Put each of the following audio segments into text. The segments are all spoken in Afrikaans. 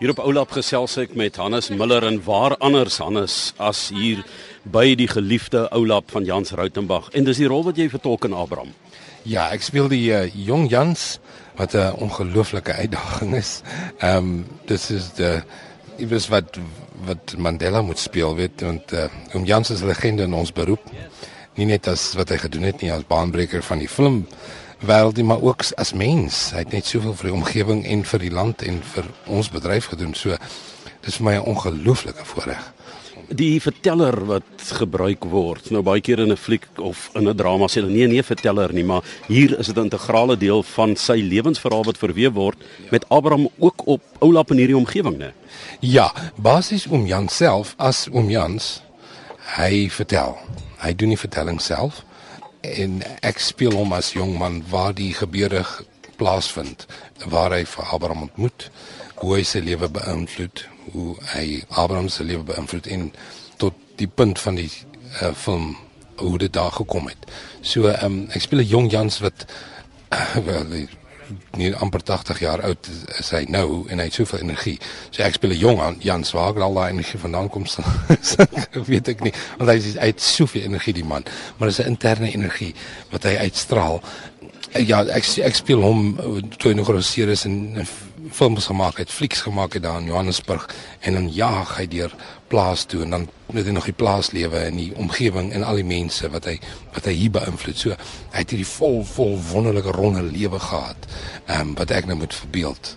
Hier op Oulap gesels ek met Hannes Miller en waar anders Hannes as hier by die geliefde Oulap van Jans Rautenbach en dis die rol wat jy vertolk in Abraham. Ja, ek speel die uh, jong Jans wat 'n ongelooflike uitdaging is. Ehm um, dis is die iets wat wat Mandela moet speel weet want uh, om Jans is 'n legende in ons beroep. Nie net as wat hy gedoen het nie as baanbreker van die film wêreld nie, maar ook as mens. Hy het net soveel vir die omgewing en vir die land en vir ons bedryf gedoen. So dis vir my 'n ongelooflike voorreg. Die verteller wat gebruik word, nou baie keer in 'n fliek of in 'n drama sê hulle nee nee verteller nie, maar hier is dit 'n integrale deel van sy lewensverhaal wat verweef word met Abraham ook op Oulap in hierdie omgewing, né? Ja, basies om Jan self as om Jans hy vertel. Hy doen die vertelling self en ek speel hom as jong man waar die gebeure plaasvind waar hy vir Abraham ontmoet hoe hy sy lewe beïnvloed hoe hy Abraham se lewe beïnvloed en tot die punt van die uh, film hoe dit daar gekom het. So um, ek speel 'n jong Jans wat uh, wel die nie amper 80 jaar oud is hy nou en hy het soveel energie. So ek speel 'n jong aan Jan Swager al daai energie vandaan kom so weet ek nie want hy is hy het soveel energie die man, maar dis 'n interne energie wat hy uitstraal. Ja, ek ek speel hom toe hy nog geregeer is en films gemaak het, flieks gemaak het daar in Johannesburg en dan jaag hy deur plaas toe en dan net nog die plaaslewe en die omgewing en al die mense wat hy wat hy hier beïnvloed. So hy het hierdie vol vol wonderlike ronde lewe gehad. Ehm um, wat ek nou moet verbeeld.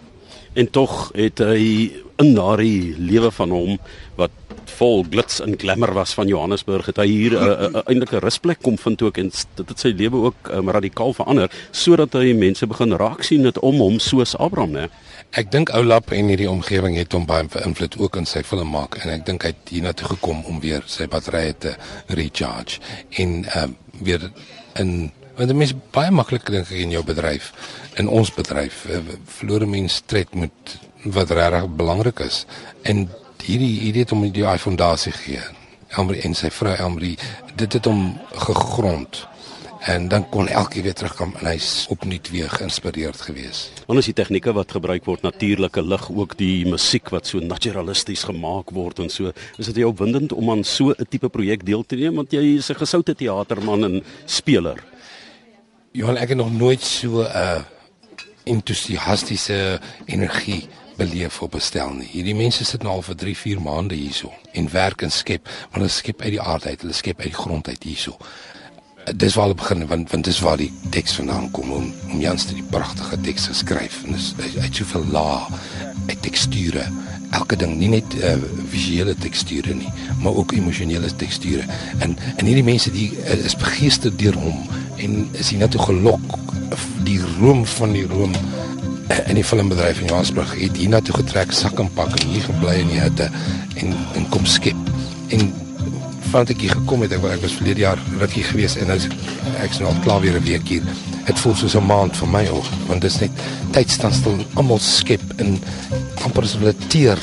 En tog het hy in daardie lewe van hom wat vol glits en glamour was van Johannesburg het hy hier 'n uh, uh, eintlike rusplek kom vind ook en dit het sy lewe ook um, radikaal verander sodat hy mense begin raak sien dit om hom soos Abraham nê Ek dink Oulap en hierdie omgewing het hom baie beïnvloed ook in sy film maak en ek dink hy het hiernatoe gekom om weer sy batterye te recharge en uh, weer in want dit is baie maklik dink ek in jou bedryf in ons bedryf uh, verlore mense tred met wat regtig belangrik is. En hierdie hierdie het hom die fondasie gegee Elmarie en sy vrou Elmarie dit het hom gegrond en dan kon elke weer terugkom en hy's opnuut weer geïnspireerd gewees. Ons die tegnieke wat gebruik word, natuurlike lig, ook die musiek wat so naturalisties gemaak word en so. Is dit jou opwindend om aan so 'n tipe projek deel te neem want jy is 'n gesoute teaterman en speler? Johan, ek het nog nooit so 'n uh, entoesiastiese energie beleef op bestel nie. Hierdie mense sit nou al vir 3, 4 maande hierso en werk en skep, maar hulle skep uit die aard uit, hulle skep uit die grond uit hierso. Dis waar hulle begin want want dis waar die teks vandaan kom om om Jans die pragtige teks geskryf. En dis het soveel laag uit teksture. Elke ding nie net uh, visuele teksture nie maar ook emosionele teksture. En en hierdie mense die uh, is begeester deur hom. En is net gelok die room van die room uh, in die filmbedryf in Johannesburg het hiernatoe getrek sak en pak en hier gebly in die hitte en en kom skep en vandat ek hier gekom het, ek, ek was verlede jaar rukkie geweest en nou ek's nou al klaar weer 'n week hier. Dit voel soos 'n maand vir my ook, want dit is net tyd staan stil, almal skep in amper so 'n teer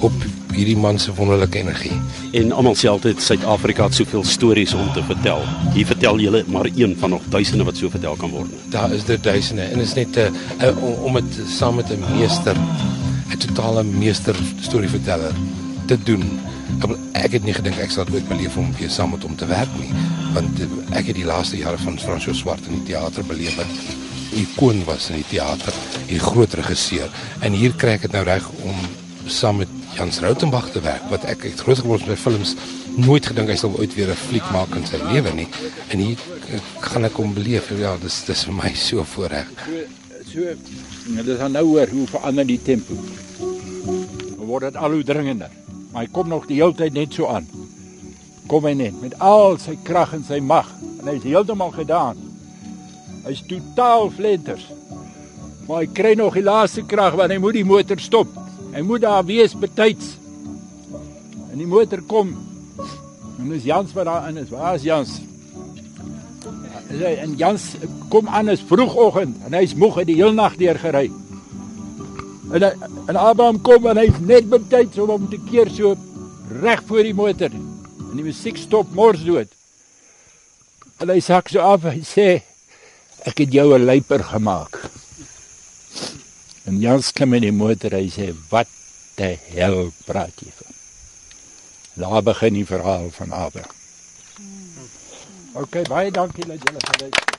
op hierdie man se wonderlike energie. En almal sê altyd Suid-Afrika het soveel stories om te vertel. Hier vertel julle maar een van nog duisende wat so vertel kan word. Daar is dit duisende en is net 'n uh, uh, om dit saam met 'n meester, 'n totale meester storieverteller te doen ek het nie gedink ek sal ooit beleef om weer saam met hom te werk nie want eh, ek het die laaste jare van Fransjo Swart in die teater beleef wat ikoon was in die teater, 'n groot regisseur en hier kry ek dit nou reg om saam met Jans Rautenbach te werk wat ek het groot geword met films nooit gedink hy sal ooit weer 'n fliek maak in sy lewe nie en hier eh, gaan ek hom beleef ja dis dis vir my so voorreg so so dit gaan nou hoor hoe verander die tempo word dit al hoe dringender maar hy kom nog die hele tyd net so aan. Kom hy net met al sy krag en sy mag en hy's heeltemal gedaan. Hy's totaal flenters. Maar hy kry nog die laaste krag want hy moet die motor stop. Hy moet daar wees betyds. En die motor kom. En dis Jans wat daar in is. Waar is Jans? En Jans kom aan is vroegoggend en hy's moeg uit die hele nag deur gery. En en Abraham kom en hy's net betyds om hom te keer so reg voor die motor. En die musiek stop mors dood. En hy sak so af en sê ek het jou 'n luiper gemaak. En Jans klim in die motor hy sê wat te hel praat jy van? Daar begin die verhaal van Abraham. OK, baie dankie dat julle geluister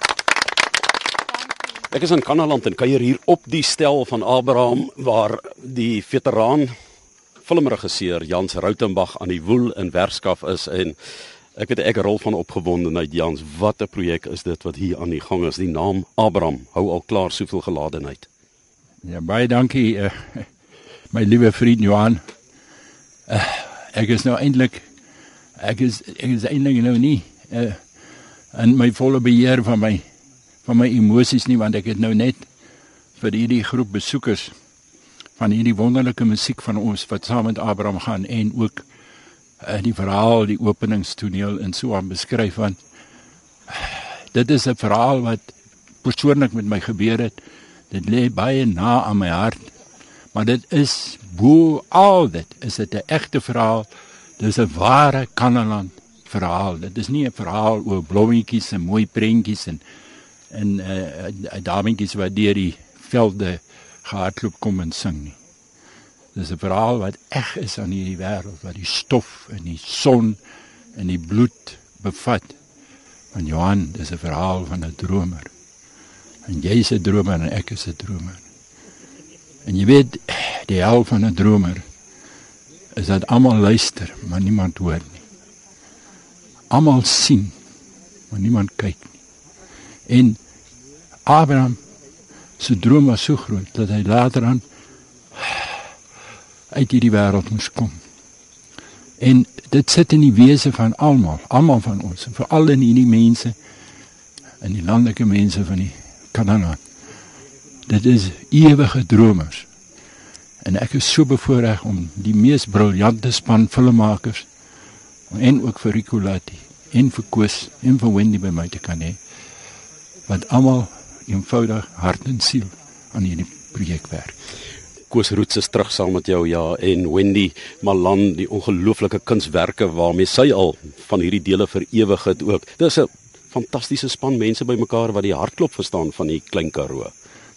Ek is in Kanaland en kuier hier op die stel van Abraham waar die veteraan filmregisseur Jans Rautenbach aan die woel in werkskaf is en ek het ek rol van opgewondenheid Jans wat 'n projek is dit wat hier aan die gang is die naam Abraham hou al klaar soveel geladenheid Ja baie dankie uh, my liewe vriend Johan uh, ek is nou eintlik ek is ek is eintlik nou nie uh, in my volle beheer van my van my emosies nie want ek het nou net vir hierdie groep besoekers van hierdie wonderlike musiek van ons wat saam met Abraham gaan en ook uh, die verhaal, die openingstoneel en so aan beskryf want dit is 'n verhaal wat persoonlik met my gebeur het. Dit lê baie na aan my hart. Maar dit is bo al dit is dit 'n egte verhaal. Dis 'n ware Kanaland verhaal. Dit is nie 'n verhaal oor blommetjies en mooi prentjies en en eh uh, dametjies wat deur die velde gehardloop kom en sing nie. Dis 'n verhaal wat eg is aan hierdie wêreld wat die stof en die son en die bloed bevat. Van Johan, dis 'n verhaal van 'n dromer. En jy is 'n dromer en ek is 'n dromer. En jy weet, die hel van 'n dromer is dat almal luister, maar niemand hoor nie. Almal sien, maar niemand kyk nie. En Abraham Sy droom was so groot dat hy later aan uit hierdie wêreld moes kom. En dit sit in die wese van almal, almal van ons, veral in hierdie mense in die landelike mense van die Kanaan. Dit is ewige dromers. En ek is so bevoorreg om die mees briljante span filmmakers en ook vir Ricolati en vir Koos en vir Wendy by my te kan hê. Want almal eenvoudig hart en siel aan hierdie projek werk. Koos Roots is terug saam met jou ja en Wendy Malan die ongelooflike kunswerke waarmee sy al van hierdie dele vir ewig het ook. Dis 'n fantastiese span mense bymekaar wat die hartklop verstaan van die klein Karoo.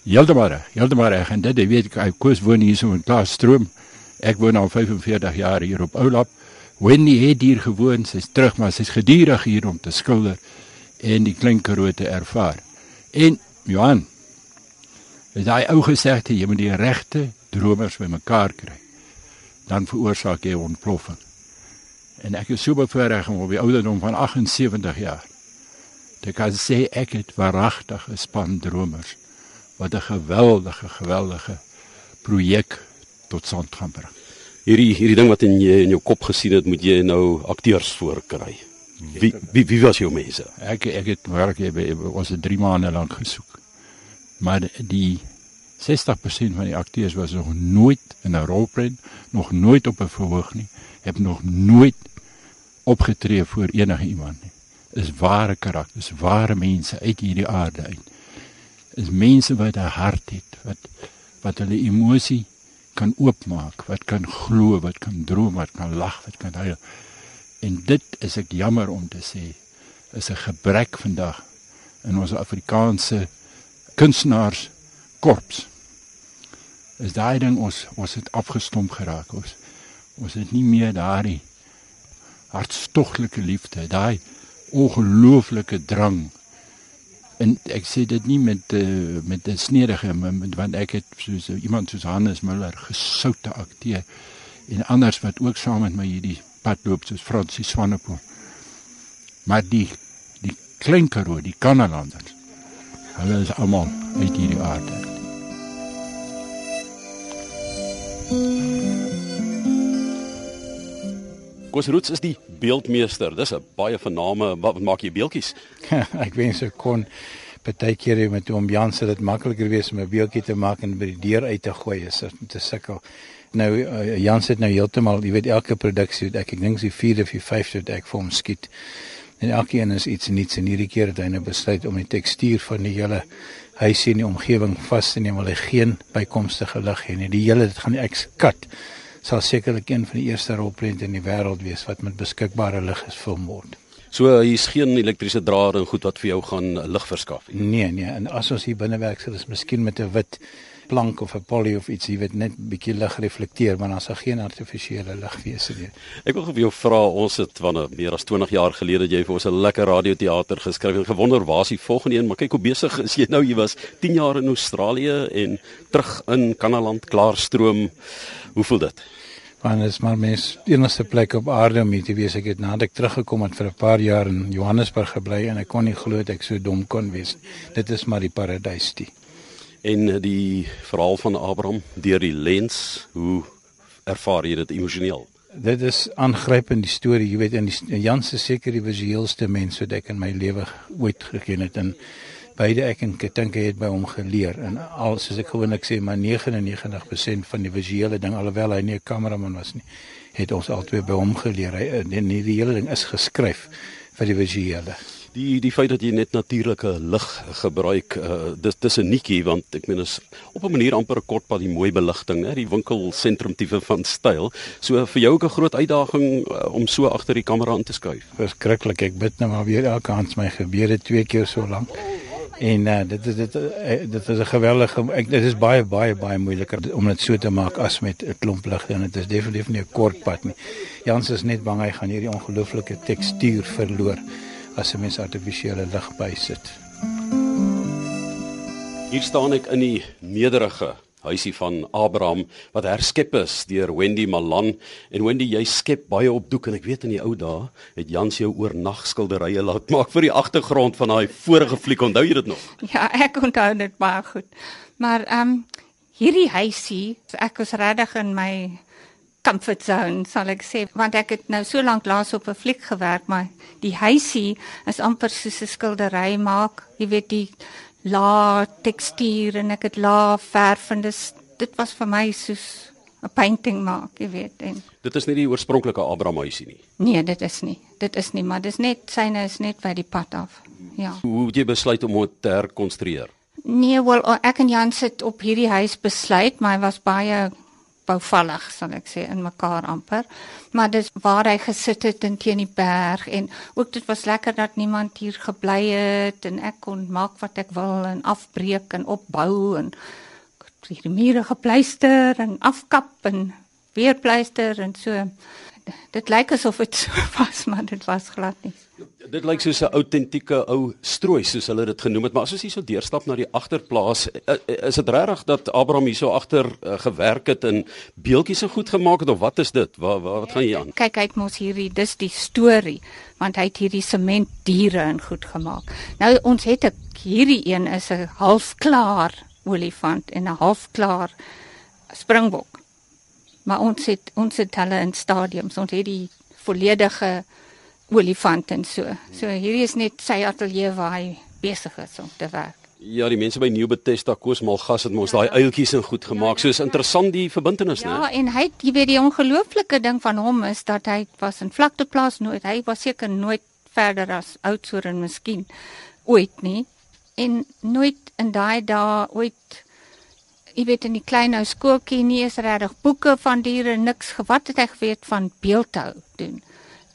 Heeltemal, heeltemal reg en dit jy weet ek Koos woon hier so in Klaasstroom. Ek woon al 45 jaar hier op Oulap. Wendy het hier gewoon, sy's terug maar sy's gedurig hier om te skilder en die klein Karoo te ervaar. En Johan. Is daai ou gesegde jy moet die regte dromers bymekaar kry. Dan veroorsaak jy ontploffing. En ek is so bevoorreg om op die ouderdom van 78 jaar te kan sê ek het waaragtig 'n span dromers wat 'n geweldige geweldige projek tot stand gaan bring. Hierdie hierdie ding wat in jy in jou kop gesien het, moet jy nou akteurs voorkry. Wie wie wie was jou mense? Ek ek het werk jy ons het 3 maande lank gesoek maar die 60% van die akteurs was nog nooit in 'n rolprent, nog nooit op 'n verhoog nie, het nog nooit opgetree voor enige iemand nie. Is ware karakters, ware mense uit hierdie aarde uit. Is mense wat 'n hart het, wat wat hulle emosie kan oopmaak, wat kan glo, wat kan droom, wat kan lag, wat kan huil. En dit is ek jammer om te sê, is 'n gebrek vandag in ons Afrikaanse kunstenaars korps. Is daai ding ons ons het afgestomp geraak ons. Ons het nie meer daardie hartstoglike liefde, daai ongelooflike drang. En ek sê dit nie met uh, met 'n snedige met want ek het soos iemand soos Hannes Müller gesoute akteur en anders wat ook saam met my hierdie pad loop soos Fransie Swanepoel. Maar die die klein Karoo, die Kanalanders Hulle is almal uit hierdie aarde. Koosroots is die beeldmeester. Dis 'n baie vername wat maak jy beeldjies? ek wens ek kon partykeer met oom Jan se dit makliker wees om 'n beeldjie te maak en by die deur uit te gooi as dit te sukkel. Nou uh, Jan sê nou heeltemal, jy weet elke produksie wat ek ek dink sy 4 of 5 wat ek vir hom skiet. En elkeen is iets niets en hierdie keer het hy nou besluit om die tekstuur van die hele huisie en die omgewing vas te neem hy geen bykomstige lig hê nie. Die hele dit gaan ek skat sal sekerlik een van die eerste rolprente in die wêreld wees wat met beskikbare lig gefilm word. So hier is geen elektriese draad en goed wat vir jou gaan lig verskaf nie. Nee nee, en as ons hier binne werk sal dit miskien met 'n wit plank of 'n poly of iets, jy weet net bietjie lig reflekteer, maar dan sal geen artifisiële lig wees nie. Ek wil vir jou vra, ons het wanneer meer as 20 jaar gelede jy vir ons 'n lekker radioteater geskryf en gewonder waar is die volgende een, maar kyk hoe besig is jy nou. Jy was 10 jaar in Australië en terug in Kanaland, Klaarstroom. Hoe voel dit? Want is maar mens enigste plek op aarde om hier te wees. Ek het nadat ek teruggekom het vir 'n paar jaar in Johannesburg gebly en ek kon nie glo ek so dom kon wees. Dit is maar die paradys die. En die verhaal van Abraham deur die lens, hoe ervaar jy dit emosioneel? Dit is aangrypend die storie, jy weet in die Jan se seker die visueelste mens wat ek in my lewe ooit geken het en beide ek en hy het by hom geleer en al soos ek gewoonlik sê maar 99% van die visuele ding alhoewel hy nie 'n kameraman was nie het ons albei by hom geleer. Hy en die hele ding is geskryf vir die visuele. Die die feit dat jy net natuurlike lig gebruik uh, dis dis 'n nikkie want ek meen is op 'n manier amper 'n kort pad die mooi beligting hè die winkelsentrum tipe van styl. So vir jou ook 'n groot uitdaging uh, om so agter die kamera aan te skuif? Verskriklik ek bid nou maar weer elke aand my gebede twee keer so lank En uh, dit is dit uh, dit is 'n geweldige ek dit is baie baie baie moeiliker om dit so te maak as met 'n klomp lig en dit is definitief nie 'n kort pad nie. Jans is net bang hy gaan hierdie ongelooflike tekstuur verloor as 'n mens artifisiële lig bysit. Hier staan ek in die nederige huisie van Abraham wat herskep is deur Wendy Malan. En Wendy jy skep baie op doek en ek weet in die ou dae het Jans jou oornag skilderye laat maak vir die agtergrond van daai vorige fliek. Onthou jy dit nog? Ja ek onthou dit baie goed. Maar ehm um, hierdie huisie ek was regtig in my comfort zone sal ek sê want ek het nou so lank laas op 'n fliek gewerk maar die huisie is amper soos 'n skildery maak. Jy weet die la tekstuur en ek het la verf en dis dit was vir my soos 'n painting maak, jy weet. En dit is nie die oorspronklike Abraham huisie nie. Nee, dit is nie. Dit is nie, maar dis net syne is net by die pad af. Ja. Hoe het jy besluit om dit te herkonstrueer? Nee, wel ek en Jan sit op hierdie huis besluit, maar hy was baie bouvallig sal ek sê in mekaar amper. Maar dis waar hy gesit het in teen die berg en ook dit was lekker dat niemand hier gebly het en ek kon maak wat ek wil en afbreek en opbou en die mure gepleister en afkap en weer pleister en so. Dit lyk asof dit so was, maar dit was glad nie. Dit lyk soos 'n autentieke ou strooi soos hulle dit genoem het, maar as ons hier so deurstap na die agterplaas, eh, eh, is dit regtig dat Abraham hier so agter uh, gewerk het en beeltjies so goed gemaak het of wat is dit? Wat wat, wat gaan jy aan? Kyk, hy het mos hierdie dis die storie, want hy het hierdie sement diere in goed gemaak. Nou ons het 'n hierdie een is 'n halfklaar olifant en 'n halfklaar springbok. Maar ons het ons het hulle in stadiums, ons het die volledige olifant en so. So hierdie is net sy ateljee waar hy besig is om te werk. Ja, die mense by New Bethesda Koosmalgas het mos ja. daai uiltjies in goed gemaak. So is interessant die verbintenis, ja, né? Ja, en hy het jy weet die ongelooflike ding van hom is dat hy was in vlakteplaas nooit. Hy was seker nooit verder as Oudtshoorn miskien ooit nie. En nooit in daai dae ooit jy weet in die klein ou skooltjie nie is regtig boeke van diere niks gewat het hy geweet van beeldhou doen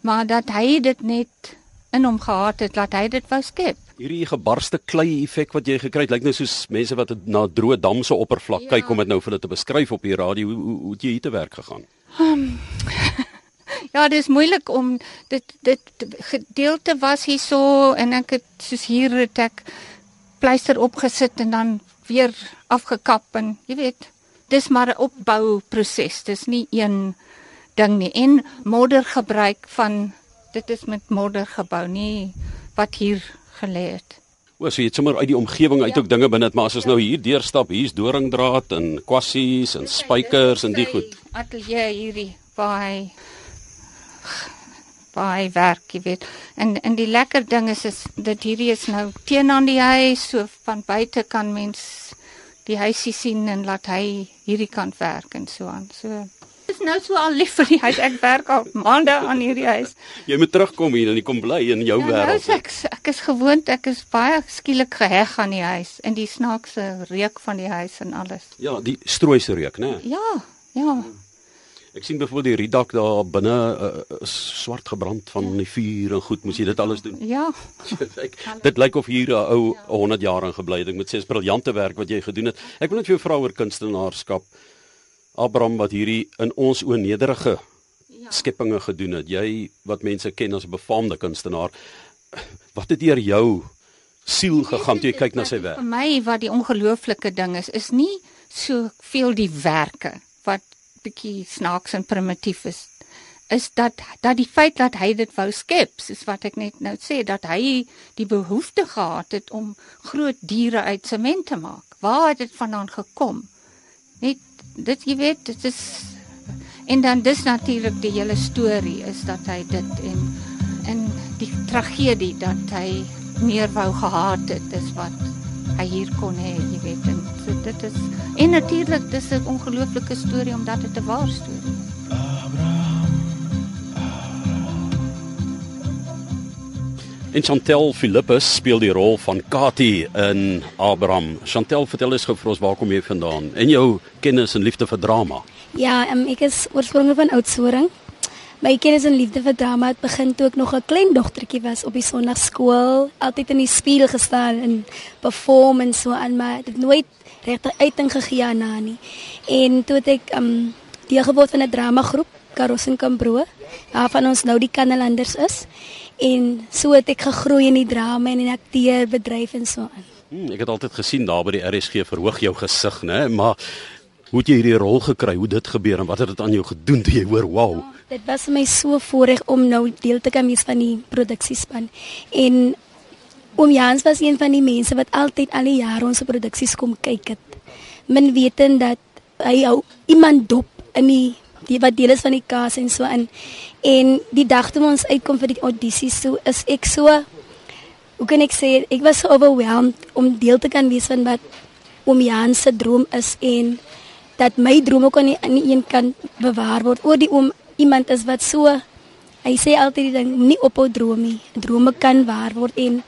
maar dat hy dit net in hom gehad het dat hy dit wou skep. Hierdie gebarste klei effek wat jy gekry het, lyk nou soos mense wat na droë dam se oppervlak ja. kyk om dit nou vir hulle te beskryf op die radio. Hoe hoe, hoe het jy hier te werk gegaan? Um, ja, dit is moeilik om dit dit gedeelte was hierso en ek het soos hier het ek pleister opgesit en dan weer afgekap en jy weet, dis maar 'n opbouproses. Dis nie een ding nie en modder gebruik van dit is met modder gebou nie wat hier gelê het. O, so jy het sommer uit die omgewing uit ja. ook dinge binne, maar as ons ja. nou hier deurstap, hier's doringdraad en kwassies en spykers en die goed. Ateljee hierdie by by werk, jy weet. En en die lekker ding is is dat hierdie is nou teen aan die huis, so van buite kan mens die huisie sien en laat hy hierdie kant werk en so aan. So is nou so al lief vir die huis. Ek werk al maande aan hierdie huis. Jy moet terugkom hier en jy kom bly in jou ja, wêreld. Nou ek ek is gewoond, ek is baie skielik geheg aan die huis en die snaakse reuk van die huis en alles. Ja, die strooise reuk, né? Ja, ja. Ek sien byvoorbeeld die riedak daar binne uh, swart gebrand van die vuur en goed, moes jy dit alles doen. Ja. Ek, dit lyk of hier 'n ou 100 jaar in gebly het. Ek moet sê dis briljante werk wat jy gedoen het. Ek wil net vir jou vra oor kunstenaarskap. Abraham wat hierdie in ons o nederige skepinge gedoen het. Jy wat mense ken as 'n befaamde kunstenaar. Wat het deur jou siel gegaan toe jy kyk na sy werk? Vir my wat die ongelooflike ding is, is nie so veel die werke bietjie snaaks en primitief is is dat dat die feit dat hy dit wou skep, soos wat ek net nou sê dat hy die behoefte gehad het om groot diere uit sement te maak. Waar het dit vandaan gekom? Net dit jy weet, dit is en dan dis natuurlik die hele storie is dat hy dit en en die tragedie dat hy meer wou gehad het is wat hy hier kon hê, jy weet. Dit is en natuurlik dis 'n ongelooflike storie omdat dit 'n waar storie is. En Chantel Philippus speel die rol van Kati in Abraham. Chantel, vertel eens gou vir ons waar kom jy vandaan en jou kennis en liefde vir drama? Ja, um, ek is oorspronklik van Oudtshoorn. My kennis en liefde vir drama het begin toe ek nog 'n klein dogtertjie was op die sonnaarskool, altyd in die spieël gestaan en perform en so aan, maar dit nooit regtig uiting gegee aan nie. En toe het ek um deel geword van 'n dramagroep, Karos en Kambro, waarvan ons nou die Kannelanders is. En so het ek gegroei in die drama en in akteurbedryf en so aan. Hmm, ek het altyd gesien daar by die RSG verhoog jou gesig, né? Maar hoe het jy hierdie rol gekry? Hoe dit gebeur en wat het dit aan jou gedoen toe jy hoor, "Wow." Dit was my so voorreg om nou deel te kan wees van die produksiespan. En oom Jans was een van die mense wat altyd al die jare ons produksies kom kyk het. Min wetend dat hy hou iemand dop in die die wat deel is van die kas en so in. En die dag toe ons uitkom vir die audisie, so is ek so hoe kan ek sê, ek was so overwhelmed om deel te kan wees van wat oom Jans se droom is en dat my drome kon nie aan die een kant bewaar word oor die oom iemand is wat so hy sê altyd die ding nie ophou droom nie. Drome kan waar word en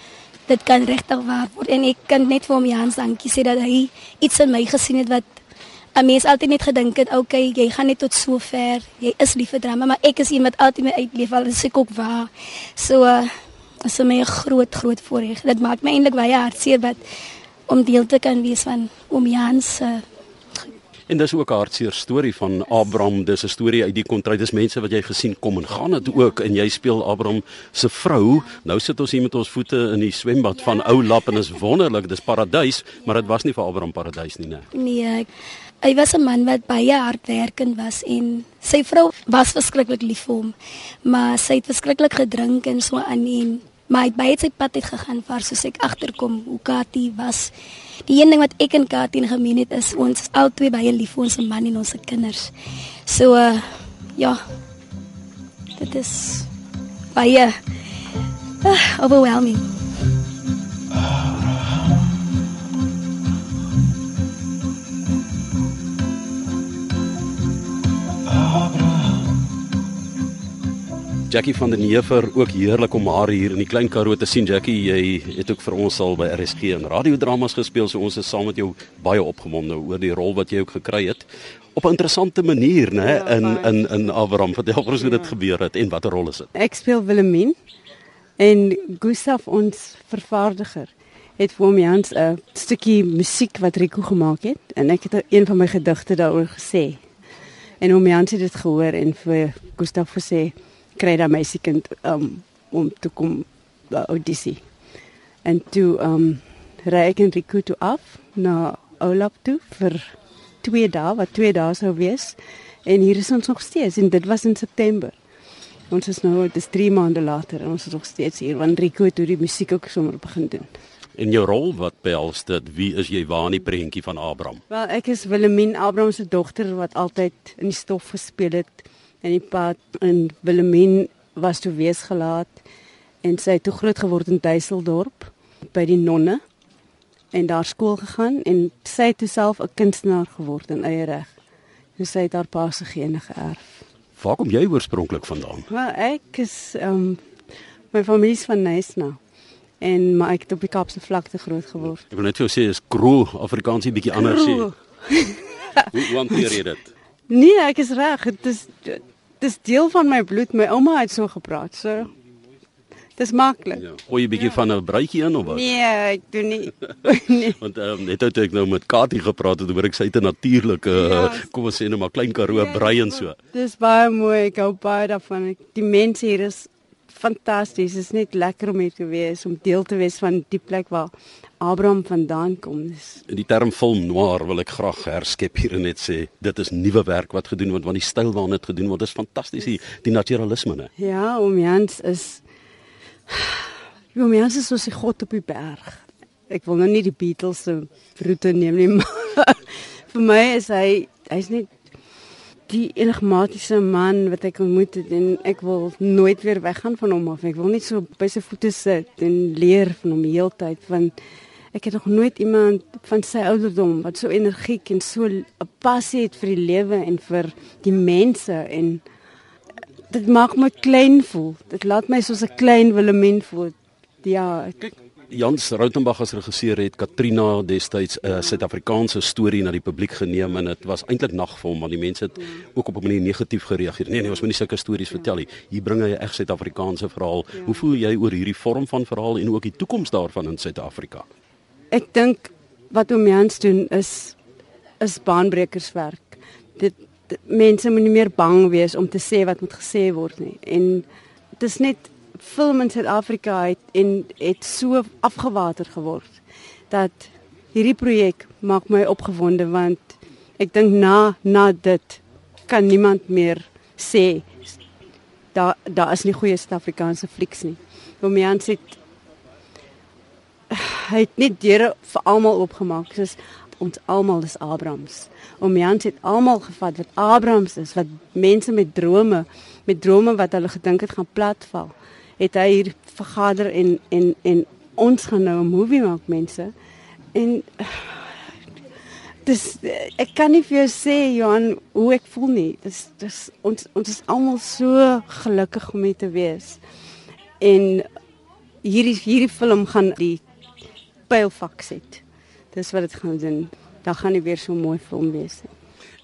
dit kan regtig waar word en ek kan net vir hom Jans dankie sê dat hy iets in my gesien het wat 'n mens altyd net gedink het, okay, jy gaan net tot so ver. Jy is lief vir drama, maar ek is iemand altyd my uitleef al is ek ook waar. So uh is my 'n groot groot voorreg. Dit maak my eintlik baie hartseer wat om deel te kan wees van oom Jans se uh, En dis ook 'n hartseer storie van Abraham. Dis 'n storie uit die kontrak. Dis mense wat jy gesien kom en gaan dit ook en jy speel Abraham se vrou. Nou sit ons hier met ons voete in die swembad van Ou Lap en is wonderlik. Dis paradys, maar dit was nie vir Abraham paradys nie, né? Nee. Hy was 'n man wat baie hardwerkend was en sy vrou was verskriklik lief vir hom. Maar sy het verskriklik gedrink en so aan en maar hy het baie sy pad uit gegaan vir soos ek agterkom hoe Katie was. Die een ding wat ek en Katie gemeen het is ons is albei baie lief vir ons man en ons kinders. So uh, ja. Dit is baie uh, overwhelming. Jackie van der Neever ook heerlik om haar hier in die Klein Karoo te sien. Jackie, jy het ook vir ons al by RSG en radiodramas gespeel, so ons is saam met jou baie opgewonde oor die rol wat jy ook gekry het op 'n interessante manier, né, ja, in in in Abraham. Vertel ons hoe ja. dit gebeur het en watter rol is dit? Ek speel Wilhelmine en Gustaf ons vervaardiger het vir hom Jans 'n stukkie musiek wat Rico gemaak het en ek het een van my gedigte daaroor gesê. En hom Jans het dit gehoor en vir Gustaf gesê kry daai meisiekind um, om te kom by audisie. En toe um ry ek en Rico toe af na Olap toe vir 2 dae, wat 2 dae sou wees. En hier is ons nog steeds en dit was in September. Ons is nou dis 3 maande later en ons is nog steeds hier want Rico het toe die musiek ook sommer begin doen. En jou rol wat behels dit? Wie is jy waar in die prentjie van Abraham? Wel, ek is Wilhelmine Abraham se dogter wat altyd in die stof gespeel het in die pad in Wilhelmine was toe weesgelaat en sy het toe groot geword in Duiseldorp by die nonne en daar skool gegaan en sy het self 'n kunstenaar geword in eie reg. So sy het haar pa se gene geërf. Waar kom jy oorspronklik vandaan? Wel, ek is ehm um, my familie is van Nysna en maar ek het op die Kaapse vlakte groot geword. Ek wil net vir jou sê is Kro Afrikaansie bietjie anders sê. Hoe hoe hanteer jy dit? Nee, ek is reg. Dit is dit is deel van my bloed. My ouma het so gepraat. So Dis maklik. Ja. Gooi 'n bietjie ja. van 'n bruitjie in of wat? Nee, ek doen nie. nee. Want ehm um, net toe ek nou met Katie gepraat het, hoor ek sy het 'n natuurlike ja. kom ons sê net maar klein karoo ja, brei en so. Dis baie mooi. Ek hou baie daarvan. Die mense hier is fantasties. Dit is net lekker om hier te wees, om deel te wees van die plek waar Abraham vandaan kom. Dis die term film noir wil ek graag herskep hier en net sê dit is nuwe werk wat gedoen word want die styl waarna dit gedoen word is fantasties die, die naturalisme né. Ja, om Jans is Jo, my is soos die God op die berg. Ek wil nou nie die Beatles se roete neem nie, maar vir my is hy hy's net die enigmatiese man wat ek ontmoet het en ek wil nooit weer weggaan van hom af. Ek wil net so by sy voete sit en leer van hom heeltyd want ek het nog nooit iemand van sy ouderdom wat so energiek en so 'n passie het vir die lewe en vir die mense en dit maak my klein voel. Dit laat my soos 'n klein Willemien voel. Ja, kyk Jans Rautenbach as regisseur het Katrina destyds 'n uh, Suid-Afrikaanse storie na die publiek geneem en dit was eintlik nag vir hom want die mense het ook op 'n manier negatief gereageer. Nee nee, ons moet nie sulke stories vertel nie. Hier bring hy 'n reg Suid-Afrikaanse verhaal. Ja. Hoe voel jy oor hierdie vorm van verhaal en ook die toekoms daarvan in Suid-Afrika? Ek dink wat oom Jans doen is is baanbrekerswerk. Dit mense moet nie meer bang wees om te sê wat moet gesê word nie. En dit is net film in Suid-Afrika het en het so afgewater geword dat hierdie projek maak my opgewonde want ek dink na na dit kan niemand meer sê daar daar is nie goeie Suid-Afrikaanse flieks nie. Romeans het hy het net deure vir almal oopgemaak. Soos ons almal is Abrahams. Romeans het almal gevat wat Abrahams is, wat mense met drome, met drome wat hulle gedink het gaan platval het hy hier vergader en en en ons gaan nou 'n movie maak mense. En dis ek kan nie vir jou sê Johan hoe ek voel nie. Dis dis ons ons is almal so gelukkig om hier te wees. En hierdie hierdie film gaan die pylfak sit. Dis wat dit gaan doen. Dan gaan dit weer so mooi film wees. Nie.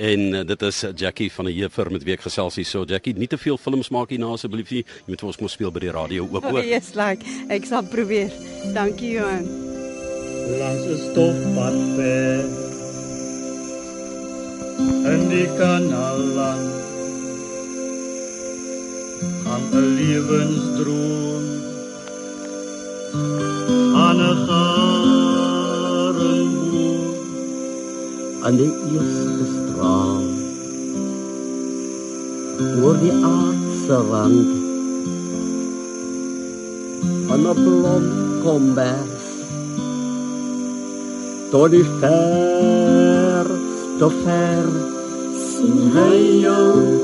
En uh, dit is Jackie van die Jefer met week gesels hier. So Jackie nie te veel films maak hier na asseblief nie. Jy moet vir ons mos speel by die radio ook ook Yes like ek sal probeer. Dankie Johan. Langs 'n stofpad ver. In die kanaal aan 'n lewensdroom. Aan 'n aan die eerste straal oor die aardse rand van 'n blom kombers tot die ver te ver sien hy jou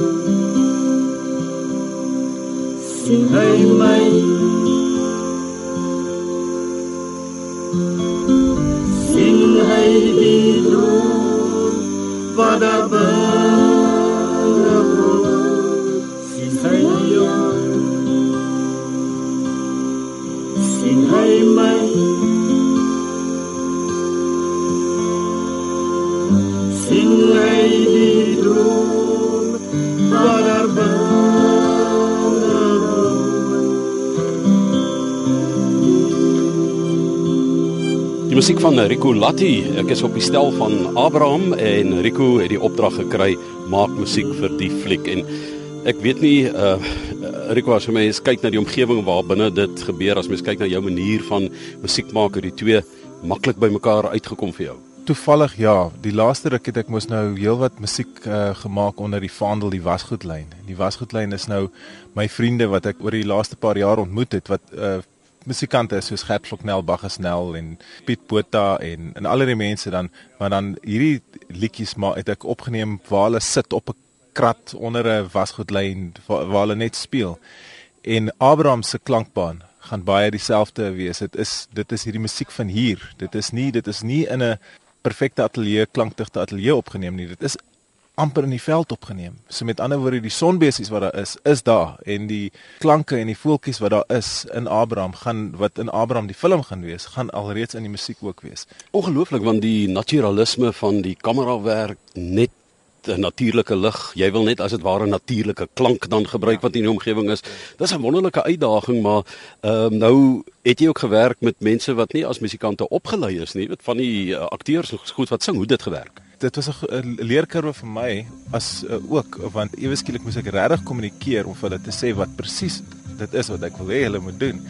Sinhay man musiek van Rico Latti. Ek is op die stel van Abraham en Rico het die opdrag gekry maak musiek vir die fliek en ek weet nie uh Rico as jy mens kyk na die omgewing waar binne dit gebeur as mens kyk na jou manier van musiek maak het die twee maklik bymekaar uitgekom vir jou. Toevallig ja, die laaste ruk het ek mos nou heelwat musiek uh, gemaak onder die vaandel die wasgoedlyn. Die wasgoedlyn is nou my vriende wat ek oor die laaste paar jaar ontmoet het wat uh, musikante soos Gert Floknel, Baggesnel en Piet Botha en en al die mense dan maar dan hierdie liedjies maar het ek opgeneem waar hulle sit op 'n krat onder 'n wasgoedlyn waar, waar hulle net speel. En Abraham se klankbaan gaan baie dieselfde wees. Dit is dit is hierdie musiek van hier. Dit is nie dit is nie in 'n perfekte ateljee klankdigte ateljee opgeneem nie. Dit is amper in die veld opgeneem. So met ander woorde die sonbesies wat daar is, is daar en die klanke en die voeltjies wat daar is in Abraham gaan wat in Abraham die film gaan wees, gaan alreeds in die musiek ook wees. Ongelooflik want die naturalisme van die kamerawerk net 'n natuurlike lig. Jy wil net as dit ware 'n natuurlike klank dan gebruik wat in die omgewing is. Dis 'n wonderlike uitdaging, maar ehm um, nou het jy ook gewerk met mense wat nie as musikante opgelei is nie, weet van die uh, akteurs goed wat sing, hoe dit gewerk. Dit was 'n leerkurwe vir my as uh, ook want ewe skielik moes ek regtig kommunikeer om vir hulle te sê wat presies dit is wat ek wil hê hulle moet doen.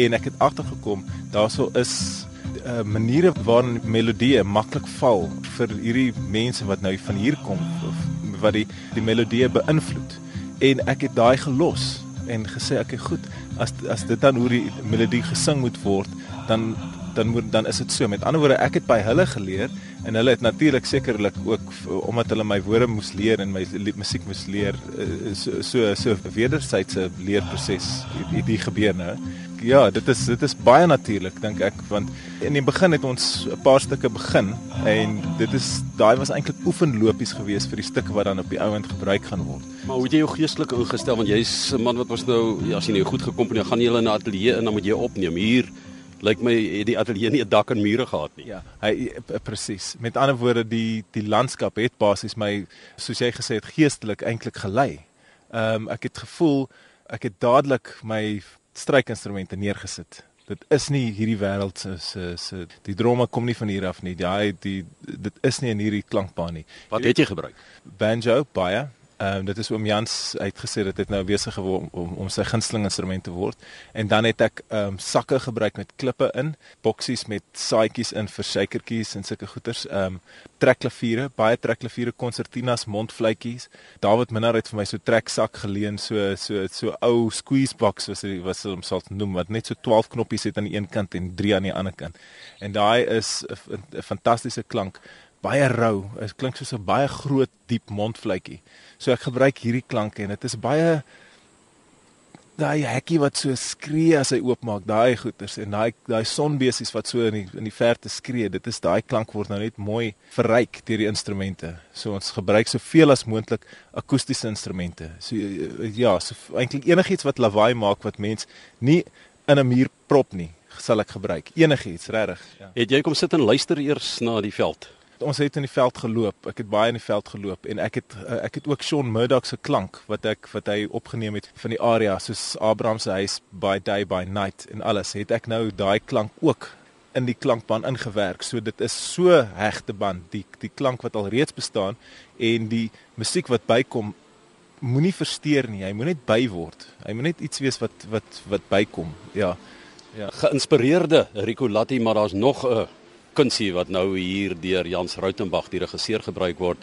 En ek het agtergekom daarso is uh, maniere waarin melodieë maklik val vir hierdie mense wat nou van hier kom of wat die die melodieë beïnvloed. En ek het daai gelos en gesê ek okay, goed as as dit dan hoe die melodie gesing moet word dan dan moet dan is dit so met ander woorde ek het by hulle geleer en hulle het natuurlik sekerlik ook omdat hulle my woorde moes leer en my musiek moes leer eh, so so so wederwysige leerproses hierdie gebeur nou ja, dit is dit is baie natuurlik dink ek want in die begin het ons 'n paar stukke begin en dit is daai was eintlik oefenlopies geweest vir die stukke wat dan op die ouend gebruik gaan word. Maar hoe het jy jou geestelik ingestel want jy's 'n man wat was nou ja, as jy nou goed gekomponeer gaan jy hulle na ateljee in dan moet jy opneem. Hier lyk my het die ateljee nie 'n dak en mure gehad nie. Ja, hy presies. Met ander woorde die die landskap het basies my soos jy gesê het geestelik eintlik gelei. Ehm um, ek het gevoel ek het dadelik my strykinstrumente neergesit. Dit is nie hierdie wêreld se se se die drome kom nie van hier af nie. Ja, die dit is nie in hierdie klankbaan nie. Wat het jy gebruik? Banjo, baie. Ehm um, dit is oom Jans uitgesê dit het nou besig geword om, om om sy gunsteling instrument te word. En dan het ek ehm um, sakke gebruik met klippe in, boksies met saaitjies in vir suikertjies en sulke goeters. Ehm um, trekklaviere, baie trekklaviere, konsertinas, mondfluitjies. David Minnar het vir my so treksak geleen, so so so ou squeeze box was dit was hom sal noem wat net so 12 knoppies het aan die een kant en 3 aan die ander kant. En daai is 'n fantastiese klank baie rou. Dit klink soos 'n baie groot diep mondfluitjie. So ek gebruik hierdie klanke en dit is baie daai hekkie wat so skree as hy oopmaak, daai goeters en daai daai sonbesies wat so in die in die verte skree. Dit is daai klank word nou net mooi verryk deur die instrumente. So ons gebruik soveel as moontlik akoestiese instrumente. So ja, so eintlik enigiets wat lawaai maak wat mens nie in 'n muur prop nie sal ek gebruik enigiets regtig ja. het jy kom sit en luister eers na die veld ons het in die veld geloop. Ek het baie in die veld geloop en ek het eh, ek het ook Sean Murdoch se klank wat ek wat hy opgeneem het van die area soos Abraham se huis by day by night en alles. Het ek nou daai klank ook in die klankband ingewerk. So dit is so hegte band die die klank wat al reeds bestaan en die musiek wat bykom moenie versteur nie. Hy moet net byword. Hy moet net iets wees wat wat wat bykom. Ja. Ja. Geïnspireerde Rico Latti, maar daar's nog 'n uh kunsie wat nou hier deur Jans Rautenbach die regisseur gebruik word.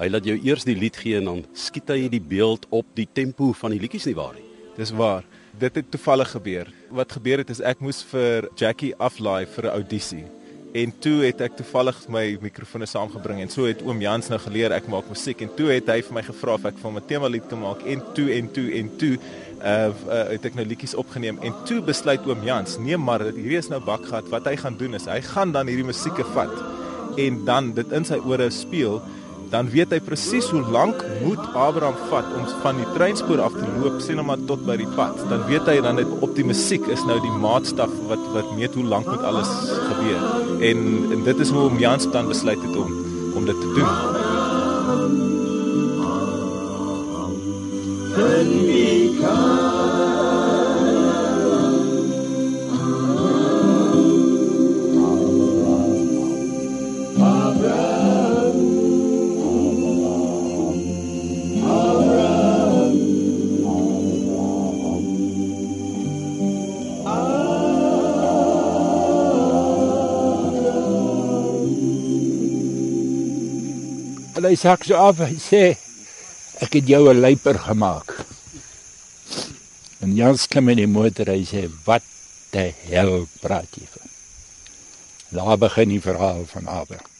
Hy laat jou eers die lied gee en dan skiet hy die beeld op die tempo van die liedjies nie waar nie. Dis waar. Dit het toevallig gebeur. Wat gebeur het is ek moes vir Jackie aflaai vir 'n audisie. En toe het ek toevallig my mikrofone saamgebring en so het oom Jans nou geleer ek maak musiek. En toe het hy vir my gevra of ek vir hom 'n tema lied kan maak. En toe en toe en toe uh, uh het ek nou liedjies opgeneem. En toe besluit oom Jans nee maar hierdie is nou bakgat. Wat hy gaan doen is hy gaan dan hierdie musieke vat en dan dit in sy ore speel dan weet hy presies hoe lank moet Abraham vat om van die treinspoor af te loop sien hom maar tot by die pad. Dan weet hy dan net op die musiek is nou die maatstaf wat wat meet hoe lank moet alles gebeur. En, en dit is hoe om Jans dan besluit het om om dit te doen. Can we come? hy sak so af en sê ek het jou 'n luiper gemaak. En Jans klim in die motor hy sê wat die hel praat jy van? Daar begin die verhaal van Abraham.